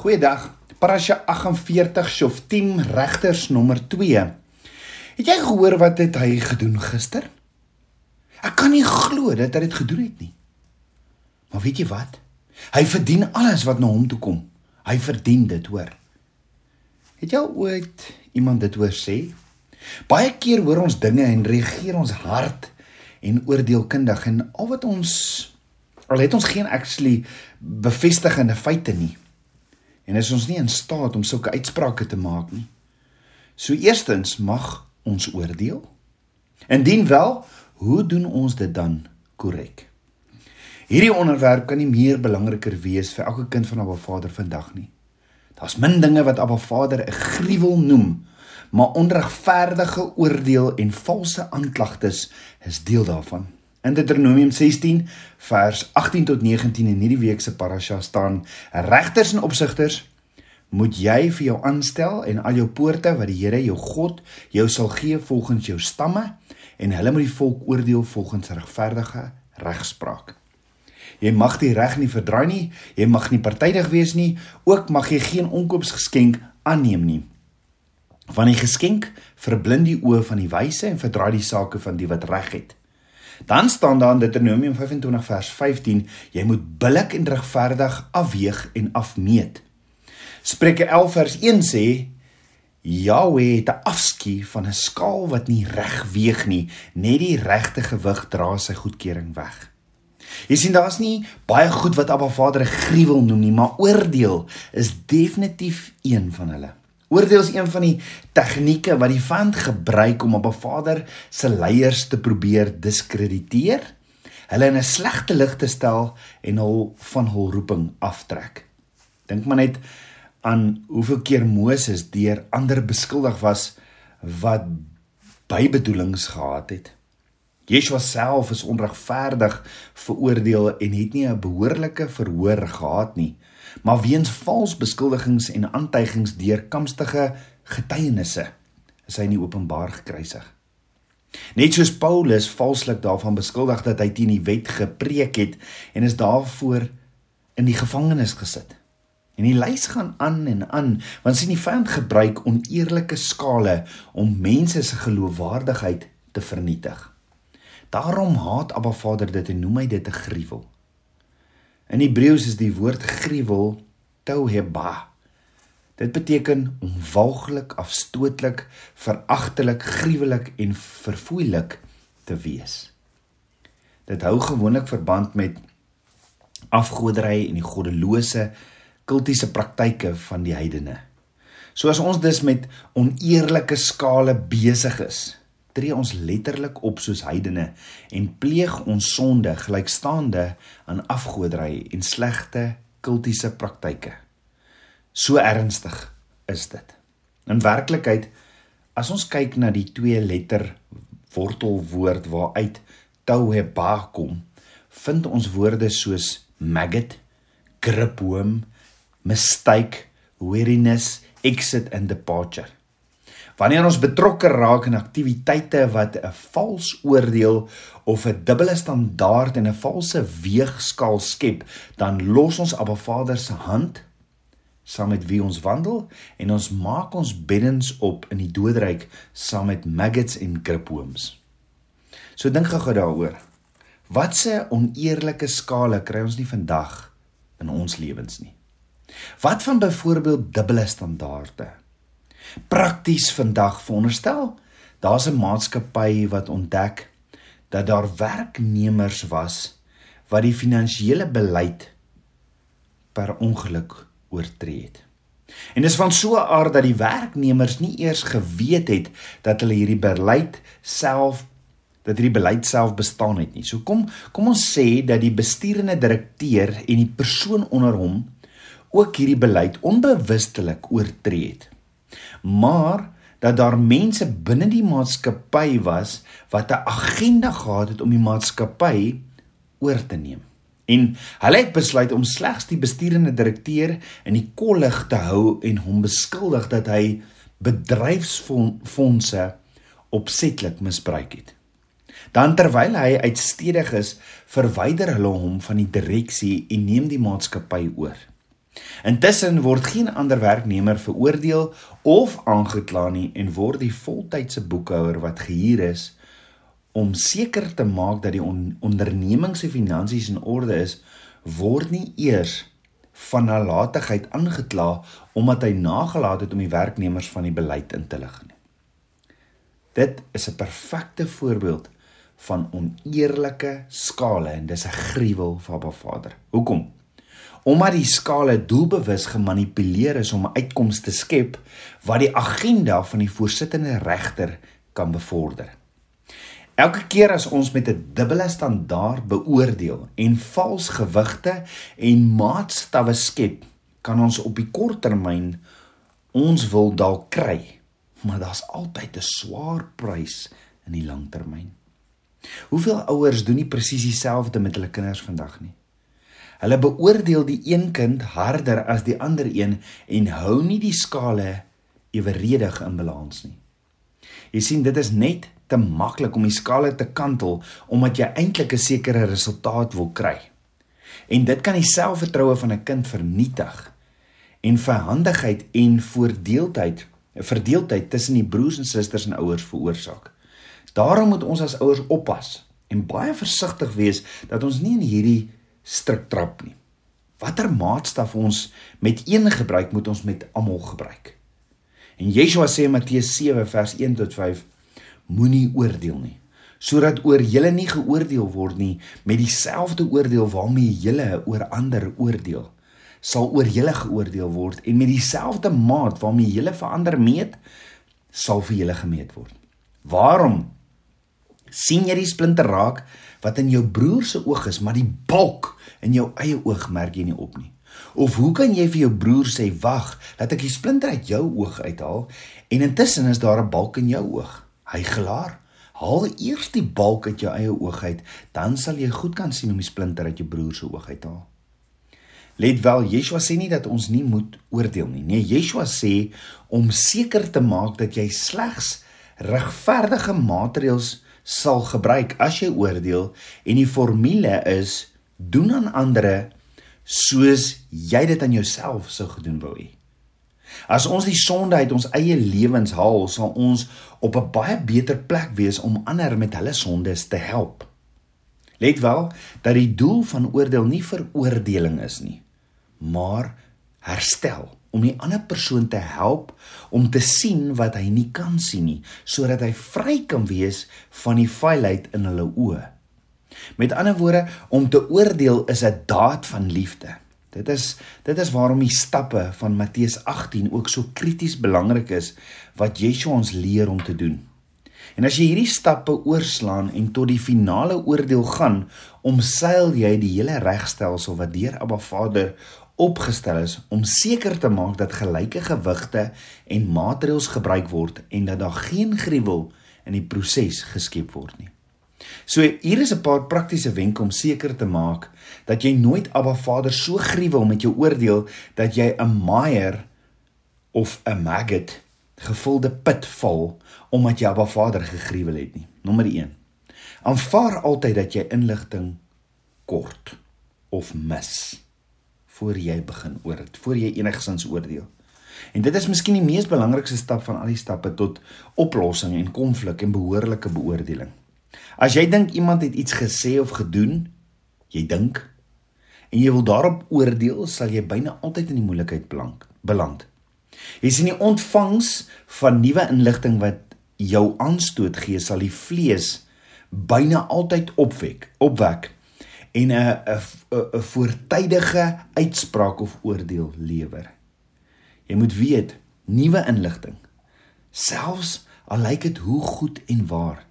Goeiedag. Parasha 48 Shoftim regters nommer 2. Het jy gehoor wat het hy gedoen gister? Ek kan nie glo dat hy dit gedoen het nie. Maar weet jy wat? Hy verdien alles wat na hom toe kom. Hy verdien dit, hoor. Het jy ooit iemand dit hoor sê? Baie keer hoor ons dinge en reageer ons hard en oordeelkundig en al wat ons al het ons geen actually bevestigende feite nie en is ons nie in staat om sulke uitsprake te maak nie. So eerstens mag ons oordeel. Indien wel, hoe doen ons dit dan korrek? Hierdie onderwerp kan nie meer belangriker wees vir elke kind van Abba Vader vandag nie. Daar's min dinge wat Abba Vader 'n gruwel noem, maar onregverdige oordeel en valse aanklagtes is deel daarvan. In Deuteronomium 16 vers 18 tot 19 in hierdie week se parasha staan: Regters en opsigters moet jy vir jou aanstel en al jou poorte wat die Here jou God jou sal gee volgens jou stamme en hulle moet die volk oordeel volgens regverdige regspraak. Jy mag die reg nie verdraai nie, jy mag nie partydig wees nie, ook mag jy geen onkoopsgeskenk aanneem nie. Want die geskenk verblind die oë van die wyse en verdraai die sake van die wat reg het. Dan staan daar in Deuteronomium 25 vers 15, jy moet billik en regverdig afweeg en afmeet. Spreuke 11 vers 1 sê Yahweh het 'n afskie van 'n skaal wat nie reg weeg nie, net die regte gewig dra sy goedkeuring weg. Jy sien daar's nie baie goed wat Abba Vader 'n gruwel noem nie, maar oordeel is definitief een van hulle. Oordeel is een van die tegnieke wat die vyand gebruik om op 'n vader se leiers te probeer diskrediteer, hulle in 'n slegte lig te stel en hul van hul roeping aftrek. Dink maar net aan hoeveel keer Moses deur ander beskuldig was wat bybedoelings gehad het. Yeshua self is onregverdig veroordeel en het nie 'n behoorlike verhoor gehad nie maar weens vals beskuldigings en aantuigings deur kamstige getuienisse is hy nie openbaar gekruisig. Net soos Paulus valslik daarvan beskuldig dat hy teen die wet gepreek het en is daarvoor in die gevangenis gesit. En die lys gaan aan en aan want sien die vyand gebruik oneerlike skale om mense se geloofwaardigheid te vernietig. Daarom haat Abba Vader dit en noem hy dit 'n gruwel. In Hebreëus is die woord gruwel toheba. Dit beteken onwaaglik, afstootlik, veragtelik, gruwelik en verfoeilik te wees. Dit hou gewoonlik verband met afgoderry en die goddelose kultiese praktyke van die heidene. So as ons dus met oneerlike skale besig is, tree ons letterlik op soos heidene en pleeg ons sonde gelykstaande aan afgoderry en slegte kultiese praktyke. So ernstig is dit. In werklikheid as ons kyk na die twee letter wortelwoord waaruit tauheba kom, vind ons woorde soos maggot, gripworm, mistake, weariness, exit and departure. Wanneer ons betrokke raak in aktiwiteite wat 'n vals oordeel of 'n dubbele standaard en 'n valse weegskaal skep, dan los ons Abba Vader se hand saam met wie ons wandel en ons maak ons beddens op in die doodryk saam met maggots en kriphoms. So dink gou-gou daaroor. Watse oneerlike skale kry ons nie vandag in ons lewens nie? Wat van byvoorbeeld dubbele standaarde? Prakties vandag veronderstel. Daar's 'n maatskappy wat ontdek dat daar werknemers was wat die finansiële beleid per ongeluk oortree het. En dis van so 'n aard dat die werknemers nie eers geweet het dat hulle hierdie beleid self dat hierdie beleid self bestaan het nie. So kom kom ons sê dat die bestuurende direkteur en die persoon onder hom ook hierdie beleid onbewustelik oortree het maar dat daar mense binne die maatskappy was wat 'n agenda gehad het om die maatskappy oor te neem. En hulle het besluit om slegs die besturende direkteur in die kollig te hou en hom beskuldig dat hy bedryfsfondse opsetlik misbruik het. Dan terwyl hy uitstedig is, verwyder hulle hom van die direksie en neem die maatskappy oor. Intussen word geen ander werknemer veroordeel of aangekla nie en word die voltydse boekhouer wat gehuur is om seker te maak dat die on onderneming se finansies in orde is, word nie eers van nalatigheid aangekla omdat hy nagelaat het om die werknemers van die beleid in te lig nie. Dit is 'n perfekte voorbeeld van oneerlike skale en dis 'n gruwel vir Abba Vader. Hoekom? Omdat die skale doelbewus gemanipuleer is om 'n uitkoms te skep wat die agenda van die voorsittende regter kan bevorder. Elke keer as ons met 'n dubbele standaard beoordeel en vals gewigte en maatstawwe skep, kan ons op die kort termyn ons wil dalk kry, maar daar's altyd 'n swaar prys in die lang termyn. Hoeveel ouers doen nie presies dieselfde met hulle kinders vandag nie? Hulle beoordeel die een kind harder as die ander een en hou nie die skale eweredig in balans nie. Jy sien, dit is net te maklik om die skale te kantel omdat jy eintlik 'n sekere resultaat wil kry. En dit kan die selfvertroue van 'n kind vernietig en verhandigheid en voordeeldheid, 'n verdeeldheid tussen die broers en susters en ouers veroorsaak. Daarom moet ons as ouers oppas en baie versigtig wees dat ons nie in hierdie strik trap nie. Watter maatstaf ons met een gebruik moet ons met almal gebruik. En Yeshua sê in Matteus 7 vers 1 tot 5 moenie oordeel nie sodat oor julle nie geoordeel word nie met dieselfde oordeel waarmee julle oor ander oordeel sal oor julle geoordeel word en met dieselfde maat waarmee julle vir ander meet sal vir julle gemeet word. Waarom sien jy die splinter raak wat in jou broer se oog is, maar die balk in jou eie oog merk jy nie op nie. Of hoe kan jy vir jou broer sê wag, laat ek die splinter uit jou oog uithaal en intussen is daar 'n balk in jou oog. Hy gelaar, haal eers die balk uit jou eie oog uit, dan sal jy goed kan sien om die splinter uit jou broer se oog uit te haal. Let wel, Yeshua sê nie dat ons nie moet oordeel nie. Nee, Yeshua sê om seker te maak dat jy slegs regverdige maatreëls sal gebruik as jy oordeel en die formule is doen aan ander soos jy dit aan jouself sou gedoen wou hê. As ons die sonde uit ons eie lewens haal, sal ons op 'n baie beter plek wees om ander met hulle sondes te help. Let wel dat die doel van oordeel nie veroordeling is nie, maar herstel om die ander persoon te help om te sien wat hy nie kan sien nie sodat hy vry kan wees van die vuilheid in hulle oë. Met ander woorde, om te oordeel is 'n daad van liefde. Dit is dit is waarom die stappe van Matteus 18 ook so krities belangrik is wat Yeshua ons leer om te doen. En as jy hierdie stappe oorslaan en tot die finale oordeel gaan, omseil jy die hele regstelsel wat deur Abba Vader opgestel is om seker te maak dat gelyke gewigte en maatreëls gebruik word en dat daar geen gruwel in die proses geskep word nie. So hier is 'n paar praktiese wenke om seker te maak dat jy nooit Abba Vader so gruwel met jou oordeel dat jy 'n mire of 'n maggot gevulde put val omdat jy Abba Vader gegruwel het nie. Nommer 1. Aanvaar altyd dat jy inligting kort of mis voor jy begin oor dit, voor jy enigsins oordeel. En dit is miskien die mees belangrikste stap van al die stappe tot oplossing en konflik en behoorlike beoordeling. As jy dink iemand het iets gesê of gedoen, jy dink en jy wil daarop oordeel, sal jy byna altyd in die moeilikheid beland. Jy sien die ontvangs van nuwe inligting wat jou aanstoot gee, sal die vlees byna altyd opwek, opwek en 'n 'n 'n voortydige uitspraak of oordeel lewer. Jy moet weet, nuwe inligting, selfs al lyk dit hoe goed en waar,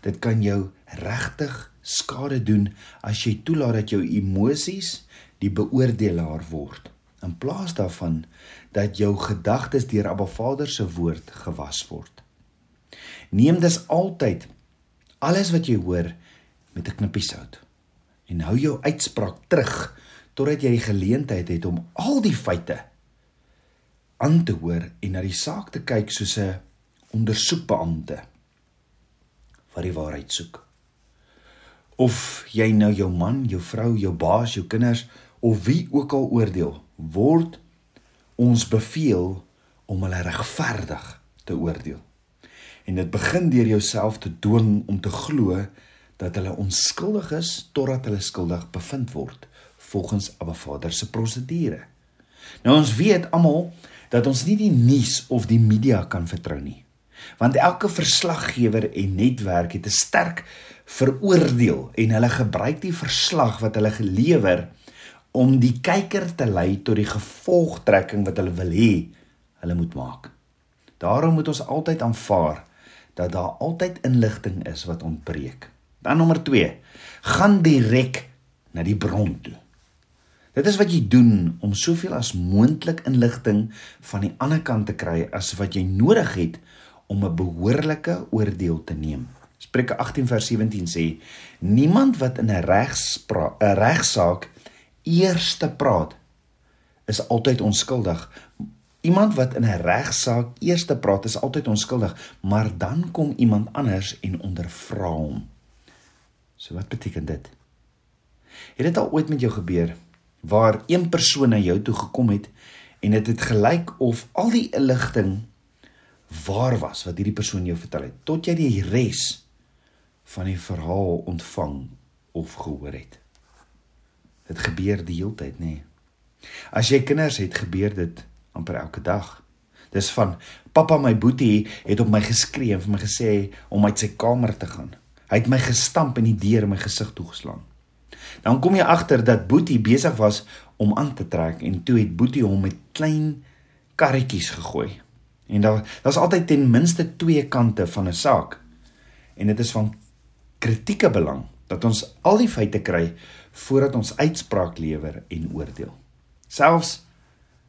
dit kan jou regtig skade doen as jy toelaat dat jou emosies die beoordelaar word in plaas daarvan dat jou gedagtes deur Abba Vader se woord gewas word. Neem dus altyd alles wat jy hoor met 'n knippie sout en hou jou uitspraak terug totdat jy die geleentheid het om al die feite aan te hoor en na die saak te kyk soos 'n ondersoekbeampte wat die waarheid soek. Of jy nou jou man, jou vrou, jou baas, jou kinders of wie ook al oordeel, word ons beveel om hulle regverdig te oordeel. En dit begin deur jouself te dwing om te glo dat hulle onskuldig is totdat hulle skuldig bevind word volgens Abba Vader se prosedure. Nou ons weet almal dat ons nie die nuus of die media kan vertrou nie. Want elke verslaggewer en netwerk het 'n sterk veroordeel en hulle gebruik die verslag wat hulle gelewer om die kyker te lei tot die gevolgtrekking wat hulle wil hê hulle moet maak. Daarom moet ons altyd aanvaar dat daar altyd inligting is wat ontbreek. Dan nommer 2: gaan direk na die bron toe. Dit is wat jy doen om soveel as moontlik inligting van die ander kant te kry as wat jy nodig het om 'n behoorlike oordeel te neem. Spreuke 18 vers 17 sê: Niemand wat in 'n regspraak 'n regsaak eerste praat is altyd onskuldig. Iemand wat in 'n regsaak eerste praat is altyd onskuldig, maar dan kom iemand anders en ondervra hom. So wat beteken dit? Het dit al ooit met jou gebeur waar een persoon na jou toe gekom het en dit het, het gelyk of al die inligting waar was wat hierdie persoon jou vertel het tot jy die res van die verhaal ontvang of gehoor het. Dit gebeur die hele tyd, nê. Nee. As jy kinders het, gebeur dit amper elke dag. Dis van pappa my boetie het op my geskree en vir my gesê om uit sy kamer te gaan. Hy het my gestamp en die deur in my gesig toegeslaan. Dan kom jy agter dat Boetie besig was om aan te trek en toe het Boetie hom met klein karretjies gegooi. En daar daar's altyd ten minste twee kante van 'n saak. En dit is van kritieke belang dat ons al die feite kry voordat ons uitspraak lewer en oordeel. Selfs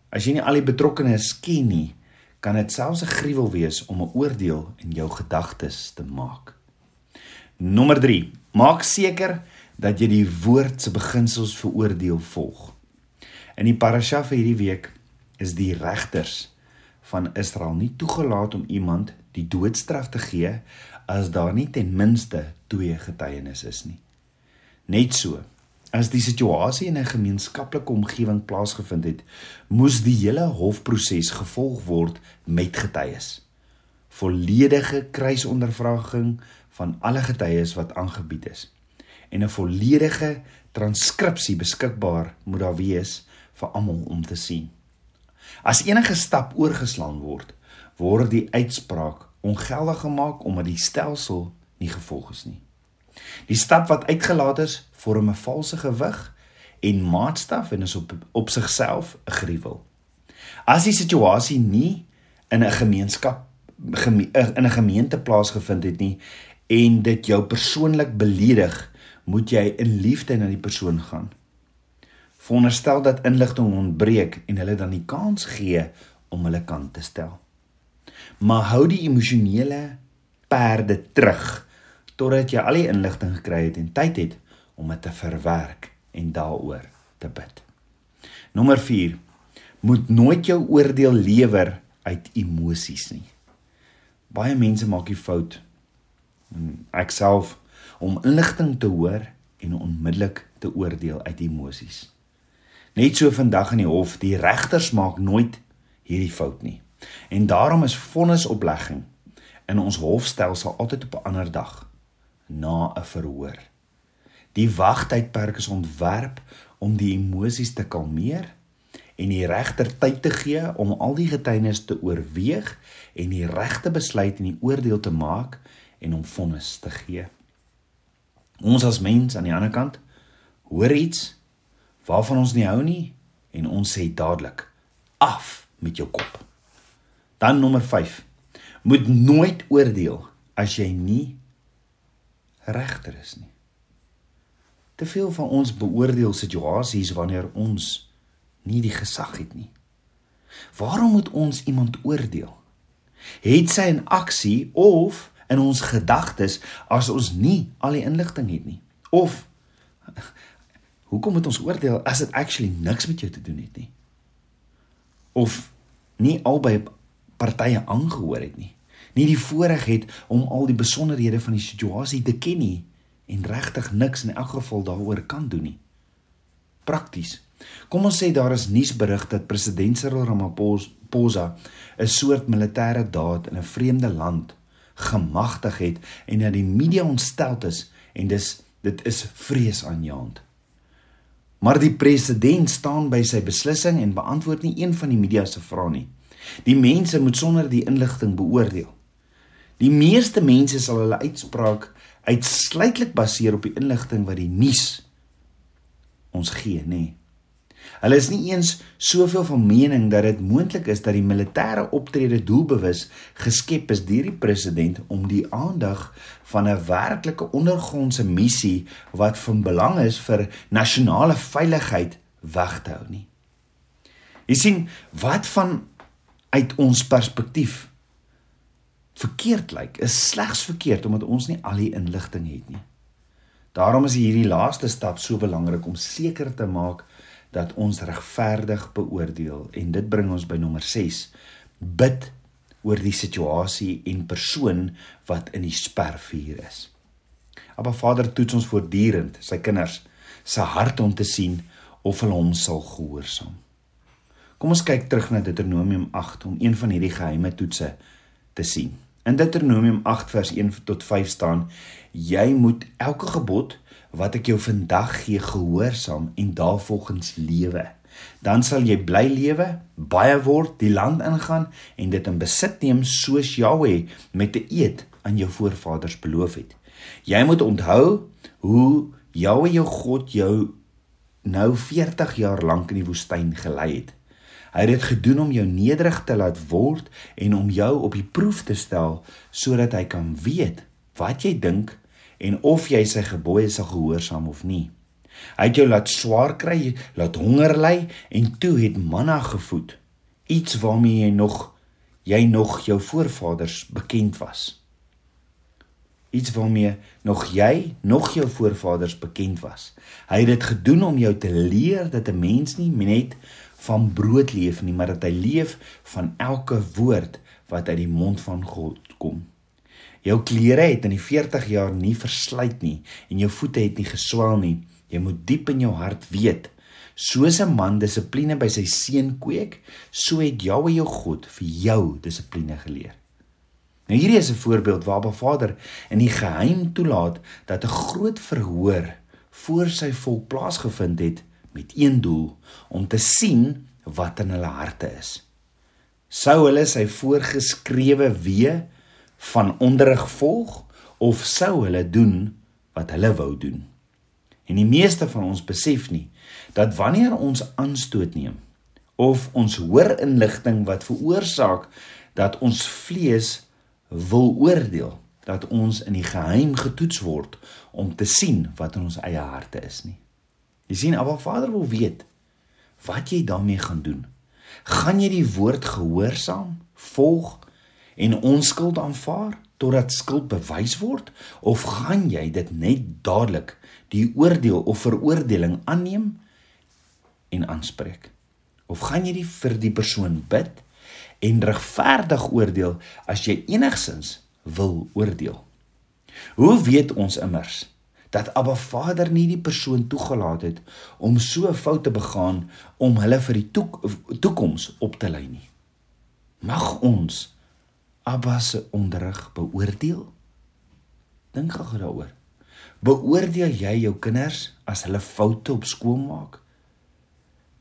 as jy nie al die betrokkenes ken nie, kan dit selfs 'n gruwel wees om 'n oordeel in jou gedagtes te maak. Nommer 3. Maak seker dat jy die woord se beginsels veroordeel volg. In die parasha vir hierdie week is die regters van Israel nie toegelaat om iemand die doodstraf te gee as daar nie ten minste twee getuienis is nie. Net so, as die situasie in 'n gemeenskaplike omgewing plaasgevind het, moes die hele hofproses gevolg word met getuies. Volledige kruisondervraging van alle getuies wat aangebied is en 'n volledige transkripsie beskikbaar moet daar wees vir almal om te sien. As enige stap oorgeslaan word, word die uitspraak ongeldig gemaak omdat die stelsel nie gevolg is nie. Die stap wat uitgelaat is, vorm 'n valse gewig en maatstaf en is op op sigself 'n gruwel. As die situasie nie in 'n gemeenskap geme, in 'n gemeente plaasgevind het nie en dit jou persoonlik beledig moet jy in liefde na die persoon gaan. Veronderstel dat inligting ontbreek en hulle dan die kans gee om hulle kant te stel. Maar hou die emosionele perde terug totdat jy al die inligting gekry het en tyd het om dit te verwerk en daaroor te bid. Nommer 4 moet nooit jou oordeel lewer uit emosies nie. Baie mense maak die fout. Ek self om inligting te hoor en onmiddellik te oordeel uit emosies. Net so vandag in die hof, die regters maak nooit hierdie fout nie. En daarom is vonnisoplegging in ons hofstelsel altyd op 'n ander dag na 'n verhoor. Die wagtydperk is ontwerp om die emosies te kalmeer en die regter tyd te gee om al die getuienis te oorweeg en die regte besluit en die oordeel te maak en om vonnis te gee. Ons as mens aan die ander kant hoor iets waarvan ons nie hou nie en ons sê dadelik af met jou kop. Dan nommer 5. Moet nooit oordeel as jy nie regter is nie. Te veel van ons beoordeel situasies wanneer ons nie die gesag het nie. Waarom moet ons iemand oordeel? Het sy 'n aksie of in ons gedagtes as ons nie al die inligting het nie. Of hoekom moet ons oordeel as dit actually niks met jou te doen het nie? Of nie albei partye aangehoor het nie. Nie die voorreg het om al die besonderhede van die situasie te ken nie en regtig niks in elk geval daaroor kan doen nie. Prakties. Kom ons sê daar is nuusberig dat president Cyril Ramaphosa 'n soort militêre daad in 'n vreemde land gemagtig het en dat die media ontstel is en dis dit is vreesaanjaend. Maar die president staan by sy beslissing en beantwoord nie een van die media se vrae nie. Die mense moet sonder die inligting beoordeel. Die meeste mense sal hulle uitspraak uitsluitlik baseer op die inligting wat die nuus ons gee, nê. Nee. Hulle is nie eens soveel van mening dat dit moontlik is dat die militêre optrede doelbewus geskep is deur die president om die aandag van 'n werklike ondergrondse missie wat van belang is vir nasionale veiligheid weg te hou nie. Jy sien, wat van uit ons perspektief verkeerd lyk, is slegs verkeerd omdat ons nie al die inligting het nie. Daarom is hierdie laaste stap so belangrik om seker te maak dat ons regverdig beoordeel en dit bring ons by nommer 6 bid oor die situasie en persoon wat in die spervuur is. Aba Vader toets ons voortdurend sy kinders se hart om te sien of hulle hom sal gehoorsaam. Kom ons kyk terug na Deuteronomium 8 om een van hierdie geheime toetse te sien. In Deuteronomium 8 vers 1 tot 5 staan: Jy moet elke gebod wat ek jou vandag gee gehoorsaam en daarvolgens lewe. Dan sal jy bly lewe, baie word, die land ingaan en dit in besit neem soos Jahweh met 'n eed aan jou voorvaders beloof het. Jy moet onthou hoe Jahweh jou God jou nou 40 jaar lank in die woestyn gelei het. Hy het dit gedoen om jou nederig te laat word en om jou op die proef te stel sodat hy kan weet wat jy dink en of jy sy gebooie sal gehoorsaam of nie. Hy het jou laat swaar kry, laat honger ly en toe het manna gevoed, iets waarmee jy nog jy nog jou voorvaders bekend was. Iets waarmee nog jy nog jou voorvaders bekend was. Hy het dit gedoen om jou te leer dat 'n mens nie net van brood leef nie, maar dat hy leef van elke woord wat uit die mond van God kom. Jou klere het in die 40 jaar nie verslyt nie en jou voete het nie geswel nie. Jy moet diep in jou hart weet, soos 'n man dissipline by sy seun kweek, so het Jahwe jou God vir jou dissipline geleer. Nou hierdie is 'n voorbeeld waar Ba Vader in die geheim toelaat dat 'n groot verhoor voor sy volk plaasgevind het met een doel om te sien wat in hulle harte is. Sou hulle sy voorgeskrewe weë van onderrig volg of sou hulle doen wat hulle wou doen. En die meeste van ons besef nie dat wanneer ons aanstoot neem of ons hoor inligting wat veroorsaak dat ons vlees wil oordeel dat ons in die geheim getoets word om te sien wat in ons eie harte is nie. Jy sien, Abba Vader wil weet wat jy daarmee gaan doen. Gaan jy die woord gehoorsaam, volg en onskuld aanvaar totdat skuld bewys word? Of gaan jy dit net dadelik die oordeel of veroordeling aanneem en aanspreek? Of gaan jy die vir die persoon bid en regverdig oordeel as jy enigsins wil oordeel? Hoe weet ons immers dat Abba Vader nie die persoon toegelaat het om so 'n fout te begaan om hulle vir die toek, toekoms op te lei nie? Mag ons Abba se onderrig beoordeel? Dink gou daaroor. Beoordeel jy jou kinders as hulle foute op skool maak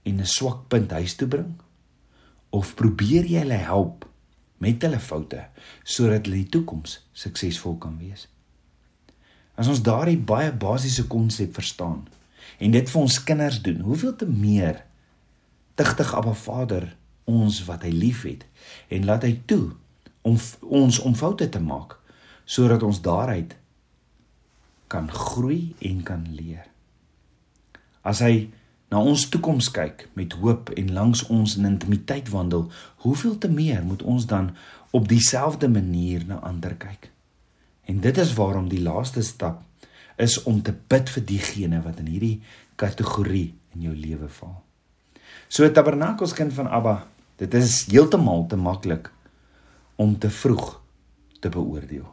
en 'n swak punt huis toe bring? Of probeer jy hulle help met hulle foute sodat hulle in die toekoms suksesvol kan wees? As ons daardie baie basiese konsep verstaan en dit vir ons kinders doen, hoeveel te meer tigtig Abba Vader ons wat hy liefhet en laat hy toe om ons om foute te maak sodat ons daaruit kan groei en kan leer. As hy na ons toekoms kyk met hoop en langs ons in intimiteit wandel, hoeveel te meer moet ons dan op dieselfde manier na ander kyk. En dit is waarom die laaste stap is om te bid vir diegene wat in hierdie kategorie in jou lewe val. So Tabernakels kind van Abba, dit is heeltemal te maklik om te vroeg te beoordeel.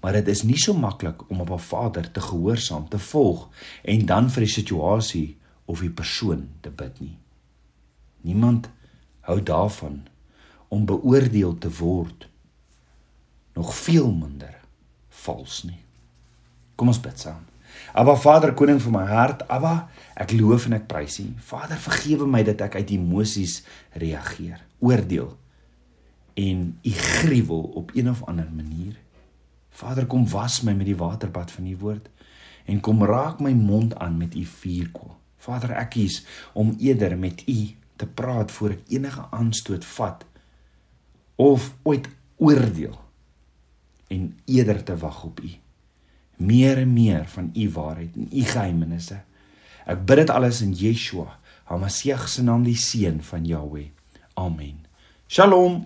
Maar dit is nie so maklik om op 'n Vader te gehoorsaam, te volg en dan vir die situasie of die persoon te bid nie. Niemand hou daarvan om beoordeel te word nog veel minder vals nie. Kom ons bid saam. Aba Vader, koning van my hart, Aba, ek loof en ek prys U. Vader, vergewe my dat ek uit emosies reageer, oordeel en U gruwel op een of ander manier. Vader, kom was my met die waterbad van U woord en kom raak my mond aan met U vuurkoel. Vader, ek kies om eerder met U te praat voor ek enige aanstoot vat of ooit oordeel en eerder te wag op U meer en meer van u waarheid en u geheimenisse. Ek bid dit alles in Yeshua, Hamasieg se naam, die seun van Jahweh. Amen. Shalom.